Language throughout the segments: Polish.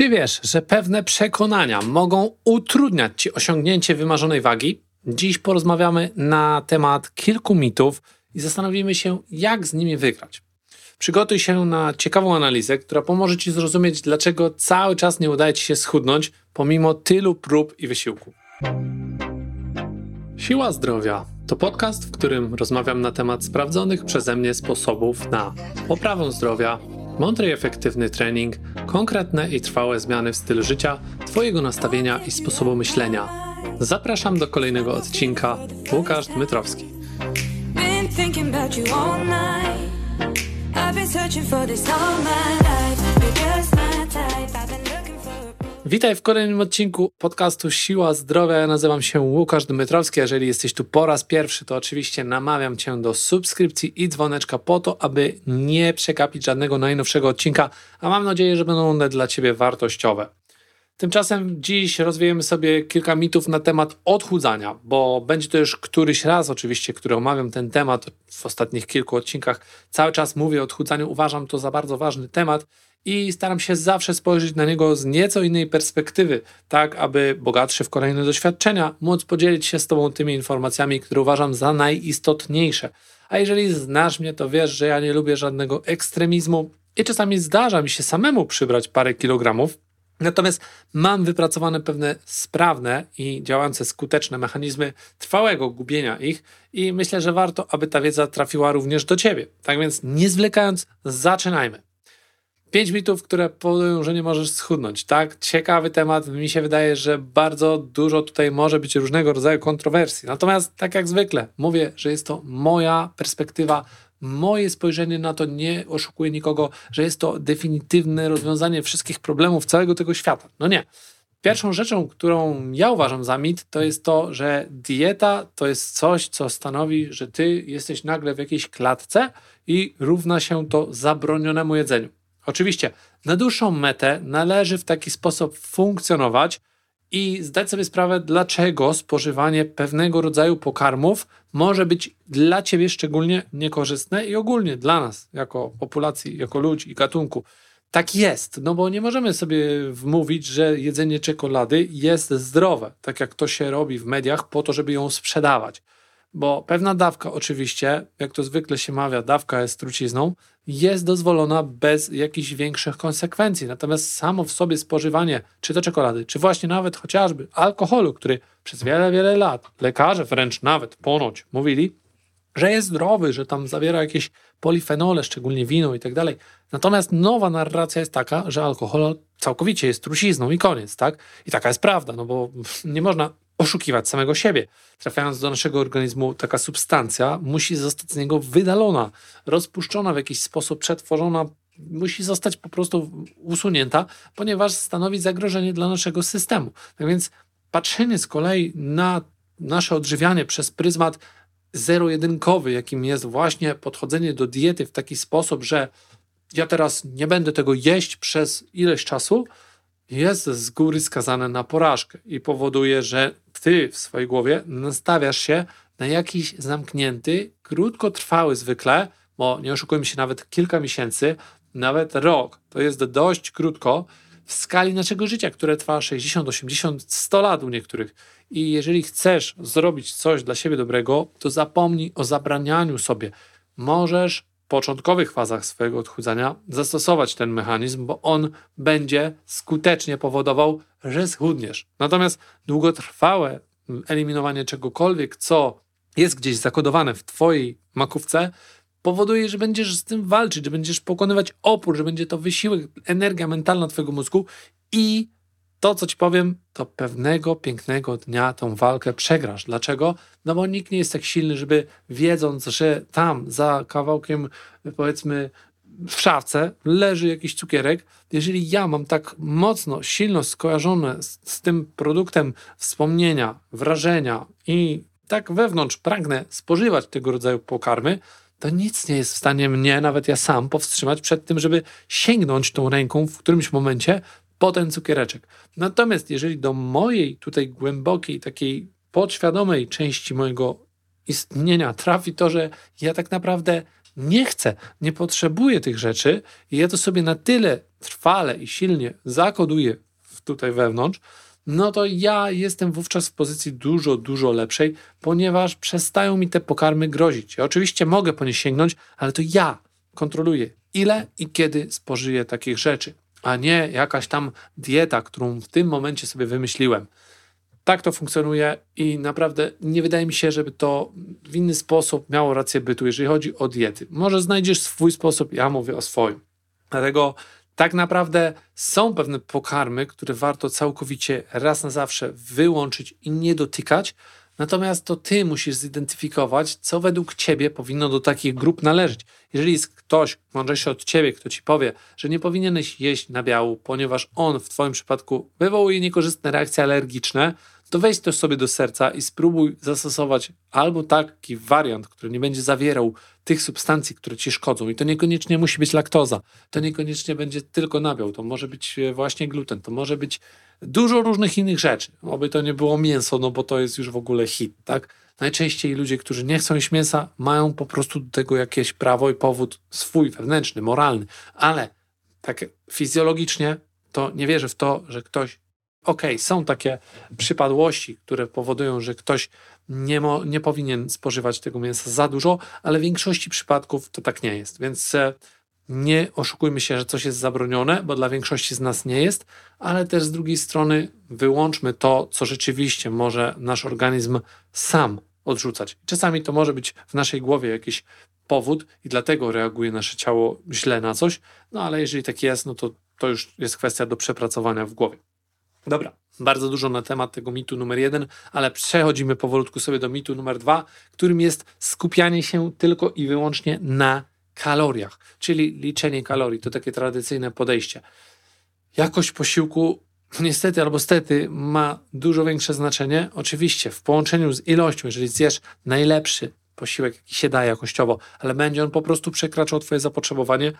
Czy wiesz, że pewne przekonania mogą utrudniać ci osiągnięcie wymarzonej wagi? Dziś porozmawiamy na temat kilku mitów i zastanowimy się, jak z nimi wygrać. Przygotuj się na ciekawą analizę, która pomoże ci zrozumieć, dlaczego cały czas nie udaje ci się schudnąć pomimo tylu prób i wysiłku. Siła zdrowia to podcast, w którym rozmawiam na temat sprawdzonych przeze mnie sposobów na poprawę zdrowia mądry i efektywny trening, konkretne i trwałe zmiany w stylu życia, Twojego nastawienia i sposobu myślenia. Zapraszam do kolejnego odcinka. Łukasz Dmytrowski. Been Witaj w kolejnym odcinku podcastu Siła Zdrowia. Ja nazywam się Łukasz Dmytrowski. Jeżeli jesteś tu po raz pierwszy, to oczywiście namawiam Cię do subskrypcji i dzwoneczka po to, aby nie przekapić żadnego najnowszego odcinka, a mam nadzieję, że będą one dla Ciebie wartościowe. Tymczasem dziś rozwijemy sobie kilka mitów na temat odchudzania, bo będzie to już któryś raz oczywiście, który omawiam ten temat w ostatnich kilku odcinkach. Cały czas mówię o odchudzaniu, uważam to za bardzo ważny temat i staram się zawsze spojrzeć na niego z nieco innej perspektywy, tak aby bogatszy w kolejne doświadczenia móc podzielić się z Tobą tymi informacjami, które uważam za najistotniejsze. A jeżeli znasz mnie, to wiesz, że ja nie lubię żadnego ekstremizmu i czasami zdarza mi się samemu przybrać parę kilogramów. Natomiast mam wypracowane pewne sprawne i działające skuteczne mechanizmy trwałego gubienia ich i myślę, że warto, aby ta wiedza trafiła również do Ciebie. Tak więc nie zwlekając, zaczynajmy. Pięć mitów, które powodują, że nie możesz schudnąć. Tak, ciekawy temat. Mi się wydaje, że bardzo dużo tutaj może być różnego rodzaju kontrowersji. Natomiast, tak jak zwykle, mówię, że jest to moja perspektywa, moje spojrzenie na to. Nie oszukuję nikogo, że jest to definitywne rozwiązanie wszystkich problemów całego tego świata. No nie. Pierwszą rzeczą, którą ja uważam za mit, to jest to, że dieta to jest coś, co stanowi, że ty jesteś nagle w jakiejś klatce i równa się to zabronionemu jedzeniu. Oczywiście na dłuższą metę należy w taki sposób funkcjonować i zdać sobie sprawę, dlaczego spożywanie pewnego rodzaju pokarmów może być dla ciebie szczególnie niekorzystne i ogólnie dla nas, jako populacji, jako ludzi i gatunku. Tak jest, no bo nie możemy sobie wmówić, że jedzenie czekolady jest zdrowe, tak jak to się robi w mediach, po to, żeby ją sprzedawać bo pewna dawka, oczywiście, jak to zwykle się mawia, dawka jest trucizną, jest dozwolona bez jakichś większych konsekwencji. Natomiast samo w sobie spożywanie, czy to czekolady, czy właśnie nawet chociażby alkoholu, który przez wiele, wiele lat lekarze wręcz nawet ponoć mówili, że jest zdrowy, że tam zawiera jakieś polifenole, szczególnie wino i tak dalej. Natomiast nowa narracja jest taka, że alkohol całkowicie jest trucizną i koniec, tak? I taka jest prawda, no bo nie można oszukiwać samego siebie. Trafiając do naszego organizmu, taka substancja musi zostać z niego wydalona, rozpuszczona w jakiś sposób, przetworzona, musi zostać po prostu usunięta, ponieważ stanowi zagrożenie dla naszego systemu. Tak więc patrzenie z kolei na nasze odżywianie przez pryzmat zero-jedynkowy, jakim jest właśnie podchodzenie do diety w taki sposób, że ja teraz nie będę tego jeść przez ileś czasu, jest z góry skazane na porażkę i powoduje, że ty w swojej głowie nastawiasz się na jakiś zamknięty, krótkotrwały zwykle, bo nie oszukujmy się, nawet kilka miesięcy, nawet rok, to jest dość krótko w skali naszego życia, które trwa 60, 80, 100 lat u niektórych. I jeżeli chcesz zrobić coś dla siebie dobrego, to zapomnij o zabranianiu sobie. Możesz początkowych fazach swojego odchudzania zastosować ten mechanizm, bo on będzie skutecznie powodował, że schudniesz. Natomiast długotrwałe eliminowanie czegokolwiek, co jest gdzieś zakodowane w Twojej makówce, powoduje, że będziesz z tym walczyć, że będziesz pokonywać opór, że będzie to wysiłek, energia mentalna Twojego mózgu i to, co ci powiem, to pewnego pięknego dnia tą walkę przegrasz. Dlaczego? No bo nikt nie jest tak silny, żeby wiedząc, że tam za kawałkiem, powiedzmy, w szafce leży jakiś cukierek. Jeżeli ja mam tak mocno, silno skojarzone z, z tym produktem wspomnienia, wrażenia i tak wewnątrz pragnę spożywać tego rodzaju pokarmy, to nic nie jest w stanie mnie, nawet ja sam, powstrzymać przed tym, żeby sięgnąć tą ręką w którymś momencie po ten cukiereczek. Natomiast jeżeli do mojej tutaj głębokiej, takiej podświadomej części mojego istnienia trafi to, że ja tak naprawdę nie chcę, nie potrzebuję tych rzeczy i ja to sobie na tyle trwale i silnie zakoduję tutaj wewnątrz, no to ja jestem wówczas w pozycji dużo, dużo lepszej, ponieważ przestają mi te pokarmy grozić. Ja oczywiście mogę po nie sięgnąć, ale to ja kontroluję, ile i kiedy spożyję takich rzeczy, a nie jakaś tam dieta, którą w tym momencie sobie wymyśliłem. Tak to funkcjonuje i naprawdę nie wydaje mi się, żeby to w inny sposób miało rację bytu, jeżeli chodzi o diety. Może znajdziesz swój sposób, ja mówię o swoim. Dlatego tak naprawdę są pewne pokarmy, które warto całkowicie raz na zawsze wyłączyć i nie dotykać. Natomiast to ty musisz zidentyfikować, co według ciebie powinno do takich grup należeć. Jeżeli jest ktoś mądrzejszy od ciebie, kto ci powie, że nie powinieneś jeść nabiału, ponieważ on w twoim przypadku wywołuje niekorzystne reakcje alergiczne, to weź to sobie do serca i spróbuj zastosować albo taki wariant, który nie będzie zawierał tych substancji, które ci szkodzą. I to niekoniecznie musi być laktoza, to niekoniecznie będzie tylko nabiał, to może być e, właśnie gluten, to może być dużo różnych innych rzeczy. Oby to nie było mięso, no bo to jest już w ogóle hit, tak? Najczęściej ludzie, którzy nie chcą jeść mięsa, mają po prostu do tego jakieś prawo i powód swój, wewnętrzny, moralny, ale tak fizjologicznie to nie wierzę w to, że ktoś Okej, okay, są takie przypadłości, które powodują, że ktoś nie, mo, nie powinien spożywać tego mięsa za dużo, ale w większości przypadków to tak nie jest. Więc e, nie oszukujmy się, że coś jest zabronione, bo dla większości z nas nie jest, ale też z drugiej strony wyłączmy to, co rzeczywiście może nasz organizm sam odrzucać. Czasami to może być w naszej głowie jakiś powód i dlatego reaguje nasze ciało źle na coś, no ale jeżeli tak jest, no to to już jest kwestia do przepracowania w głowie. Dobra, bardzo dużo na temat tego mitu numer jeden, ale przechodzimy powolutku sobie do mitu numer dwa, którym jest skupianie się tylko i wyłącznie na kaloriach, czyli liczenie kalorii. To takie tradycyjne podejście. Jakość posiłku niestety albo stety ma dużo większe znaczenie. Oczywiście w połączeniu z ilością, jeżeli zjesz najlepszy posiłek, jaki się da jakościowo, ale będzie on po prostu przekraczał Twoje zapotrzebowanie,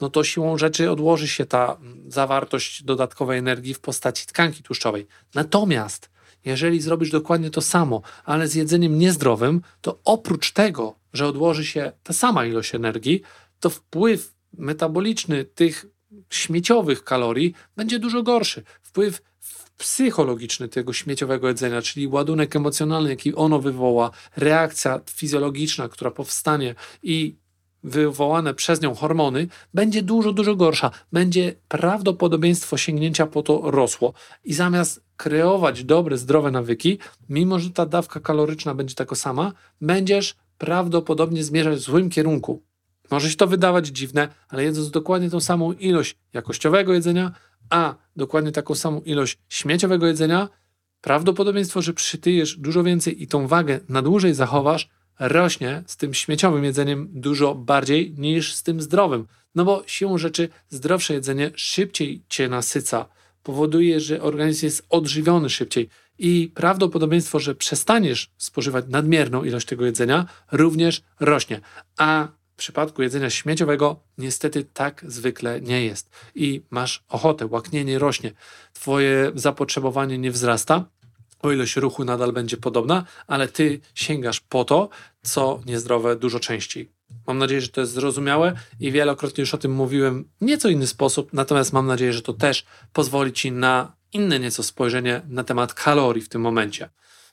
no to siłą rzeczy odłoży się ta zawartość dodatkowej energii w postaci tkanki tłuszczowej. Natomiast jeżeli zrobisz dokładnie to samo, ale z jedzeniem niezdrowym, to oprócz tego, że odłoży się ta sama ilość energii, to wpływ metaboliczny tych śmieciowych kalorii będzie dużo gorszy. Wpływ psychologiczny tego śmieciowego jedzenia, czyli ładunek emocjonalny, jaki ono wywoła, reakcja fizjologiczna, która powstanie i wywołane przez nią hormony będzie dużo, dużo gorsza. Będzie prawdopodobieństwo sięgnięcia po to rosło. I zamiast kreować dobre, zdrowe nawyki, mimo że ta dawka kaloryczna będzie taka sama, będziesz prawdopodobnie zmierzać w złym kierunku. Może się to wydawać dziwne, ale jedząc dokładnie tą samą ilość jakościowego jedzenia, a dokładnie taką samą ilość śmieciowego jedzenia, prawdopodobieństwo, że przytyjesz dużo więcej i tą wagę na dłużej zachowasz, rośnie z tym śmieciowym jedzeniem dużo bardziej niż z tym zdrowym. No bo siłą rzeczy zdrowsze jedzenie szybciej cię nasyca, powoduje, że organizm jest odżywiony szybciej i prawdopodobieństwo, że przestaniesz spożywać nadmierną ilość tego jedzenia również rośnie. A w przypadku jedzenia śmieciowego niestety tak zwykle nie jest. I masz ochotę, łaknienie rośnie, twoje zapotrzebowanie nie wzrasta, o ilość ruchu nadal będzie podobna, ale ty sięgasz po to, co niezdrowe dużo częściej. Mam nadzieję, że to jest zrozumiałe i wielokrotnie już o tym mówiłem w nieco inny sposób, natomiast mam nadzieję, że to też pozwoli ci na inne nieco spojrzenie na temat kalorii w tym momencie.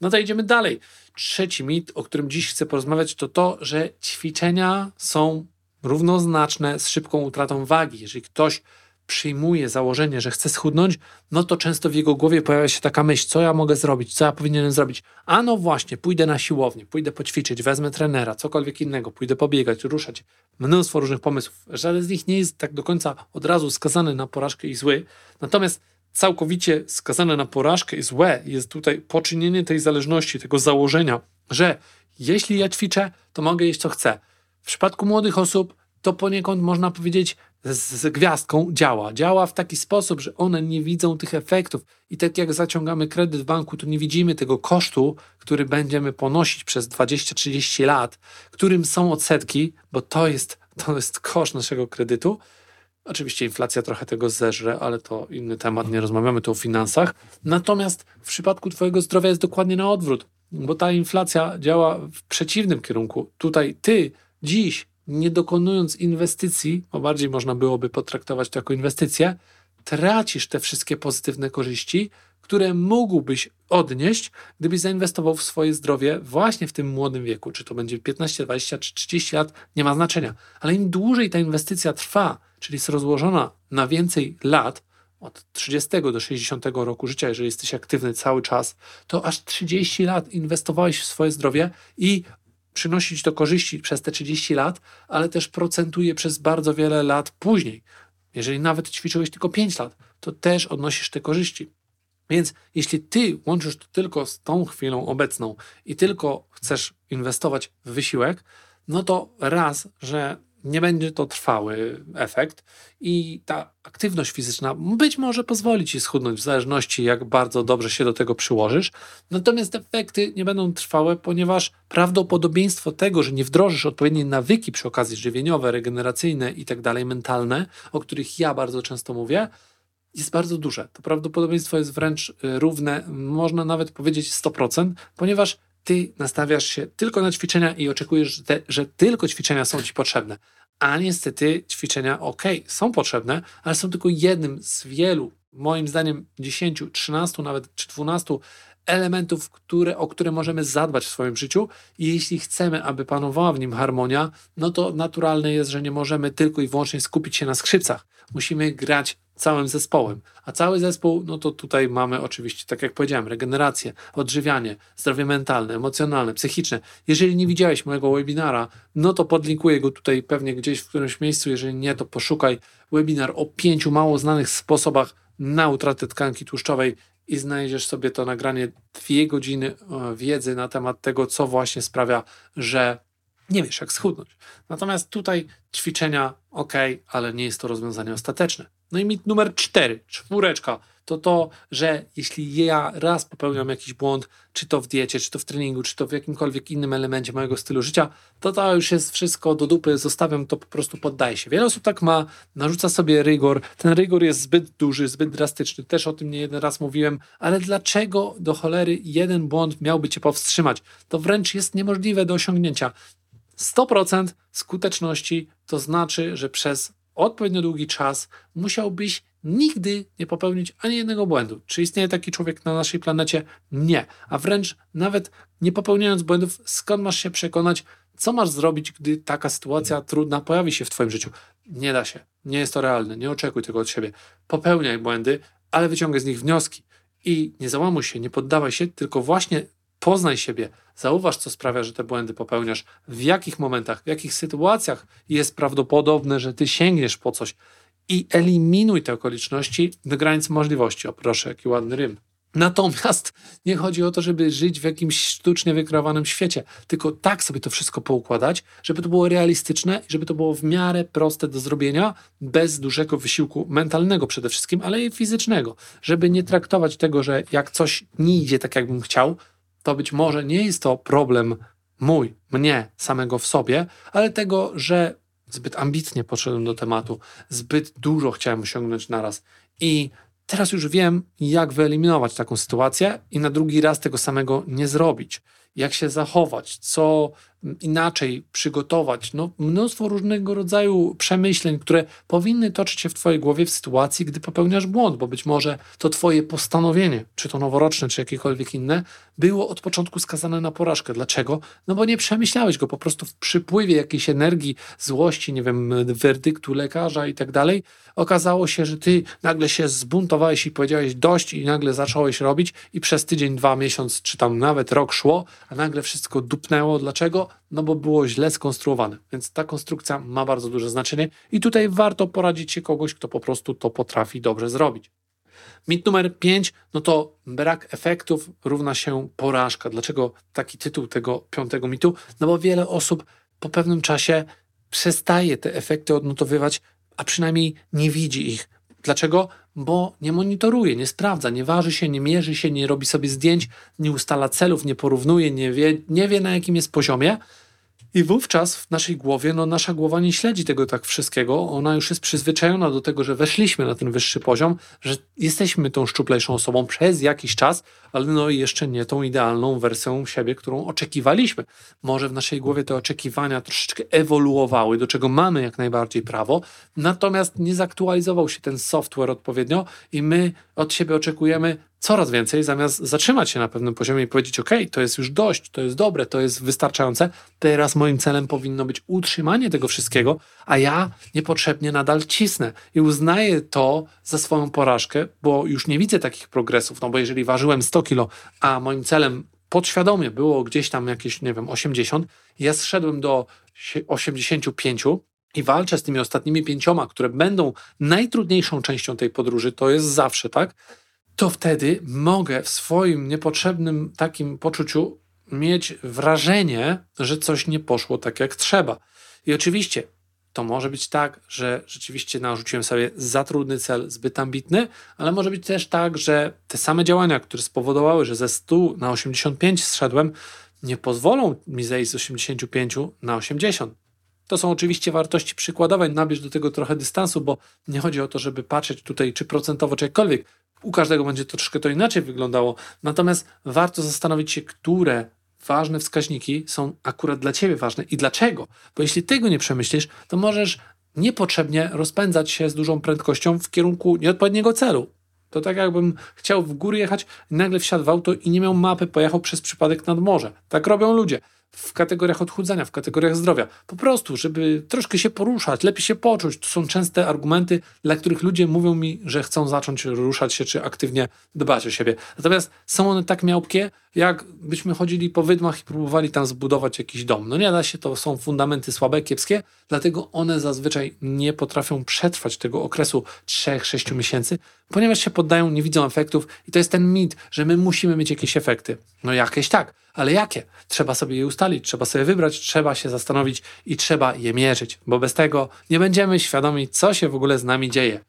No to idziemy dalej. Trzeci mit, o którym dziś chcę porozmawiać, to to, że ćwiczenia są równoznaczne z szybką utratą wagi. Jeżeli ktoś przyjmuje założenie, że chce schudnąć, no to często w jego głowie pojawia się taka myśl, co ja mogę zrobić, co ja powinienem zrobić. A no właśnie, pójdę na siłownię, pójdę poćwiczyć, wezmę trenera, cokolwiek innego, pójdę pobiegać, ruszać. Mnóstwo różnych pomysłów. Żaden z nich nie jest tak do końca od razu skazany na porażkę i zły. Natomiast całkowicie skazane na porażkę i złe jest tutaj poczynienie tej zależności, tego założenia, że jeśli ja ćwiczę, to mogę jeść co chcę. W przypadku młodych osób to poniekąd można powiedzieć z gwiazdką działa. Działa w taki sposób, że one nie widzą tych efektów. I tak jak zaciągamy kredyt w banku, to nie widzimy tego kosztu, który będziemy ponosić przez 20-30 lat, którym są odsetki, bo to jest, to jest koszt naszego kredytu. Oczywiście inflacja trochę tego zeżre, ale to inny temat, nie rozmawiamy tu o finansach. Natomiast w przypadku Twojego zdrowia jest dokładnie na odwrót, bo ta inflacja działa w przeciwnym kierunku. Tutaj Ty dziś nie dokonując inwestycji, bo bardziej można byłoby potraktować to jako inwestycję, tracisz te wszystkie pozytywne korzyści, które mógłbyś odnieść, gdybyś zainwestował w swoje zdrowie właśnie w tym młodym wieku. Czy to będzie 15, 20 czy 30 lat, nie ma znaczenia. Ale im dłużej ta inwestycja trwa, czyli jest rozłożona na więcej lat, od 30 do 60 roku życia, jeżeli jesteś aktywny cały czas, to aż 30 lat inwestowałeś w swoje zdrowie i przynosić to korzyści przez te 30 lat, ale też procentuje przez bardzo wiele lat później. Jeżeli nawet ćwiczyłeś tylko 5 lat, to też odnosisz te korzyści. Więc jeśli ty łączysz to tylko z tą chwilą obecną i tylko chcesz inwestować w wysiłek, no to raz, że nie będzie to trwały efekt i ta aktywność fizyczna być może pozwoli ci schudnąć w zależności jak bardzo dobrze się do tego przyłożysz. Natomiast efekty nie będą trwałe, ponieważ prawdopodobieństwo tego, że nie wdrożysz odpowiedniej nawyki przy okazji żywieniowe, regeneracyjne i tak dalej, mentalne, o których ja bardzo często mówię, jest bardzo duże. To prawdopodobieństwo jest wręcz y, równe, można nawet powiedzieć 100%, ponieważ ty nastawiasz się tylko na ćwiczenia i oczekujesz, że, te, że tylko ćwiczenia są ci potrzebne. A niestety ćwiczenia, ok, są potrzebne, ale są tylko jednym z wielu, moim zdaniem 10, 13, nawet czy 12 elementów, które, o które możemy zadbać w swoim życiu. I jeśli chcemy, aby panowała w nim harmonia, no to naturalne jest, że nie możemy tylko i wyłącznie skupić się na skrzypcach. Musimy grać całym zespołem. A cały zespół, no to tutaj mamy oczywiście, tak jak powiedziałem, regenerację, odżywianie, zdrowie mentalne, emocjonalne, psychiczne. Jeżeli nie widziałeś mojego webinara, no to podlinkuję go tutaj pewnie gdzieś w którymś miejscu. Jeżeli nie, to poszukaj webinar o pięciu mało znanych sposobach na utratę tkanki tłuszczowej i znajdziesz sobie to nagranie dwie godziny e, wiedzy na temat tego, co właśnie sprawia, że nie wiesz, jak schudnąć. Natomiast tutaj ćwiczenia ok, ale nie jest to rozwiązanie ostateczne. No i mit numer cztery, czwóreczka, to to, że jeśli ja raz popełniam jakiś błąd, czy to w diecie, czy to w treningu, czy to w jakimkolwiek innym elemencie mojego stylu życia, to to już jest wszystko do dupy, zostawiam to po prostu poddaję się. Wiele osób tak ma, narzuca sobie rygor. Ten rygor jest zbyt duży, zbyt drastyczny, też o tym nie jeden raz mówiłem, ale dlaczego do cholery jeden błąd miałby cię powstrzymać? To wręcz jest niemożliwe do osiągnięcia. 100% skuteczności to znaczy, że przez odpowiednio długi czas musiałbyś nigdy nie popełnić ani jednego błędu. Czy istnieje taki człowiek na naszej planecie? Nie. A wręcz nawet nie popełniając błędów, skąd masz się przekonać, co masz zrobić, gdy taka sytuacja trudna pojawi się w Twoim życiu? Nie da się. Nie jest to realne. Nie oczekuj tego od siebie. Popełniaj błędy, ale wyciągaj z nich wnioski. I nie załamuj się, nie poddawaj się, tylko właśnie Poznaj siebie, zauważ, co sprawia, że te błędy popełniasz, w jakich momentach, w jakich sytuacjach jest prawdopodobne, że ty sięgniesz po coś i eliminuj te okoliczności do granic możliwości. O proszę, jaki ładny rym. Natomiast nie chodzi o to, żeby żyć w jakimś sztucznie wykreowanym świecie, tylko tak sobie to wszystko poukładać, żeby to było realistyczne i żeby to było w miarę proste do zrobienia, bez dużego wysiłku mentalnego przede wszystkim, ale i fizycznego. Żeby nie traktować tego, że jak coś nie idzie tak, jakbym chciał, to być może nie jest to problem mój, mnie samego w sobie, ale tego, że zbyt ambitnie podszedłem do tematu, zbyt dużo chciałem osiągnąć naraz i teraz już wiem, jak wyeliminować taką sytuację i na drugi raz tego samego nie zrobić. Jak się zachować, co inaczej przygotować. No, mnóstwo różnego rodzaju przemyśleń, które powinny toczyć się w Twojej głowie w sytuacji, gdy popełniasz błąd, bo być może to Twoje postanowienie, czy to noworoczne, czy jakiekolwiek inne, było od początku skazane na porażkę. Dlaczego? No bo nie przemyślałeś go po prostu w przypływie jakiejś energii, złości, nie wiem, werdyktu lekarza i tak dalej. Okazało się, że Ty nagle się zbuntowałeś i powiedziałeś dość i nagle zacząłeś robić i przez tydzień, dwa, miesiąc, czy tam nawet rok szło, a nagle wszystko dupnęło. Dlaczego? no bo było źle skonstruowane. Więc ta konstrukcja ma bardzo duże znaczenie i tutaj warto poradzić się kogoś, kto po prostu to potrafi dobrze zrobić. Mit numer 5, no to brak efektów równa się porażka. Dlaczego taki tytuł tego piątego mitu? No bo wiele osób po pewnym czasie przestaje te efekty odnotowywać, a przynajmniej nie widzi ich. Dlaczego? Bo nie monitoruje, nie sprawdza, nie waży się, nie mierzy się, nie robi sobie zdjęć, nie ustala celów, nie porównuje, nie wie, nie wie na jakim jest poziomie. I wówczas w naszej głowie, no nasza głowa nie śledzi tego tak wszystkiego. Ona już jest przyzwyczajona do tego, że weszliśmy na ten wyższy poziom, że jesteśmy tą szczuplejszą osobą przez jakiś czas, ale no jeszcze nie tą idealną wersją siebie, którą oczekiwaliśmy. Może w naszej głowie te oczekiwania troszeczkę ewoluowały, do czego mamy jak najbardziej prawo, natomiast nie zaktualizował się ten software odpowiednio i my od siebie oczekujemy coraz więcej, zamiast zatrzymać się na pewnym poziomie i powiedzieć: OK, to jest już dość, to jest dobre, to jest wystarczające. Teraz moim celem powinno być utrzymanie tego wszystkiego, a ja niepotrzebnie nadal cisnę i uznaję to za swoją porażkę, bo już nie widzę takich progresów. No bo jeżeli ważyłem 100 kilo, a moim celem podświadomie było gdzieś tam jakieś, nie wiem, 80, ja zszedłem do 85 i walczę z tymi ostatnimi pięcioma, które będą najtrudniejszą częścią tej podróży, to jest zawsze tak to wtedy mogę w swoim niepotrzebnym takim poczuciu mieć wrażenie, że coś nie poszło tak jak trzeba. I oczywiście to może być tak, że rzeczywiście narzuciłem sobie za trudny cel, zbyt ambitny, ale może być też tak, że te same działania, które spowodowały, że ze 100 na 85 zszedłem, nie pozwolą mi zejść z 85 na 80. To są oczywiście wartości przykładowe, nabierz do tego trochę dystansu, bo nie chodzi o to, żeby patrzeć tutaj czy procentowo, czy jakkolwiek. U każdego będzie troszkę to inaczej wyglądało. Natomiast warto zastanowić się, które ważne wskaźniki są akurat dla ciebie ważne i dlaczego. Bo jeśli tego nie przemyślisz, to możesz niepotrzebnie rozpędzać się z dużą prędkością w kierunku nieodpowiedniego celu. To tak jakbym chciał w góry jechać, nagle wsiadł w auto i nie miał mapy, pojechał przez przypadek nad morze. Tak robią ludzie w kategoriach odchudzania, w kategoriach zdrowia. Po prostu, żeby troszkę się poruszać, lepiej się poczuć. To są częste argumenty, dla których ludzie mówią mi, że chcą zacząć ruszać się czy aktywnie dbać o siebie. Natomiast są one tak miałkie, jakbyśmy chodzili po wydmach i próbowali tam zbudować jakiś dom. No nie da się, to są fundamenty słabe, kiepskie, dlatego one zazwyczaj nie potrafią przetrwać tego okresu 3-6 miesięcy, ponieważ się poddają, nie widzą efektów i to jest ten mit, że my musimy mieć jakieś efekty. No jakieś tak, ale jakie? Trzeba sobie je ustalić, trzeba sobie wybrać, trzeba się zastanowić i trzeba je mierzyć, bo bez tego nie będziemy świadomi, co się w ogóle z nami dzieje.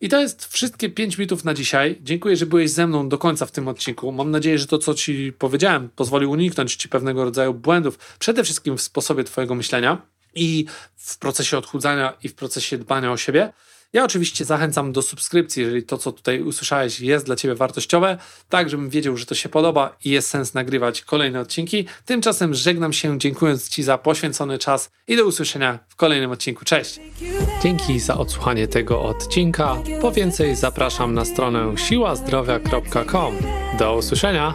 I to jest wszystkie 5 mitów na dzisiaj. Dziękuję, że byłeś ze mną do końca w tym odcinku. Mam nadzieję, że to, co Ci powiedziałem, pozwoli uniknąć Ci pewnego rodzaju błędów, przede wszystkim w sposobie Twojego myślenia i w procesie odchudzania i w procesie dbania o siebie. Ja oczywiście zachęcam do subskrypcji, jeżeli to, co tutaj usłyszałeś, jest dla Ciebie wartościowe, tak żebym wiedział, że to się podoba i jest sens nagrywać kolejne odcinki. Tymczasem żegnam się, dziękując Ci za poświęcony czas i do usłyszenia w kolejnym odcinku. Cześć! Dzięki za odsłuchanie tego odcinka. Po więcej zapraszam na stronę siłazdrowia.com. Do usłyszenia!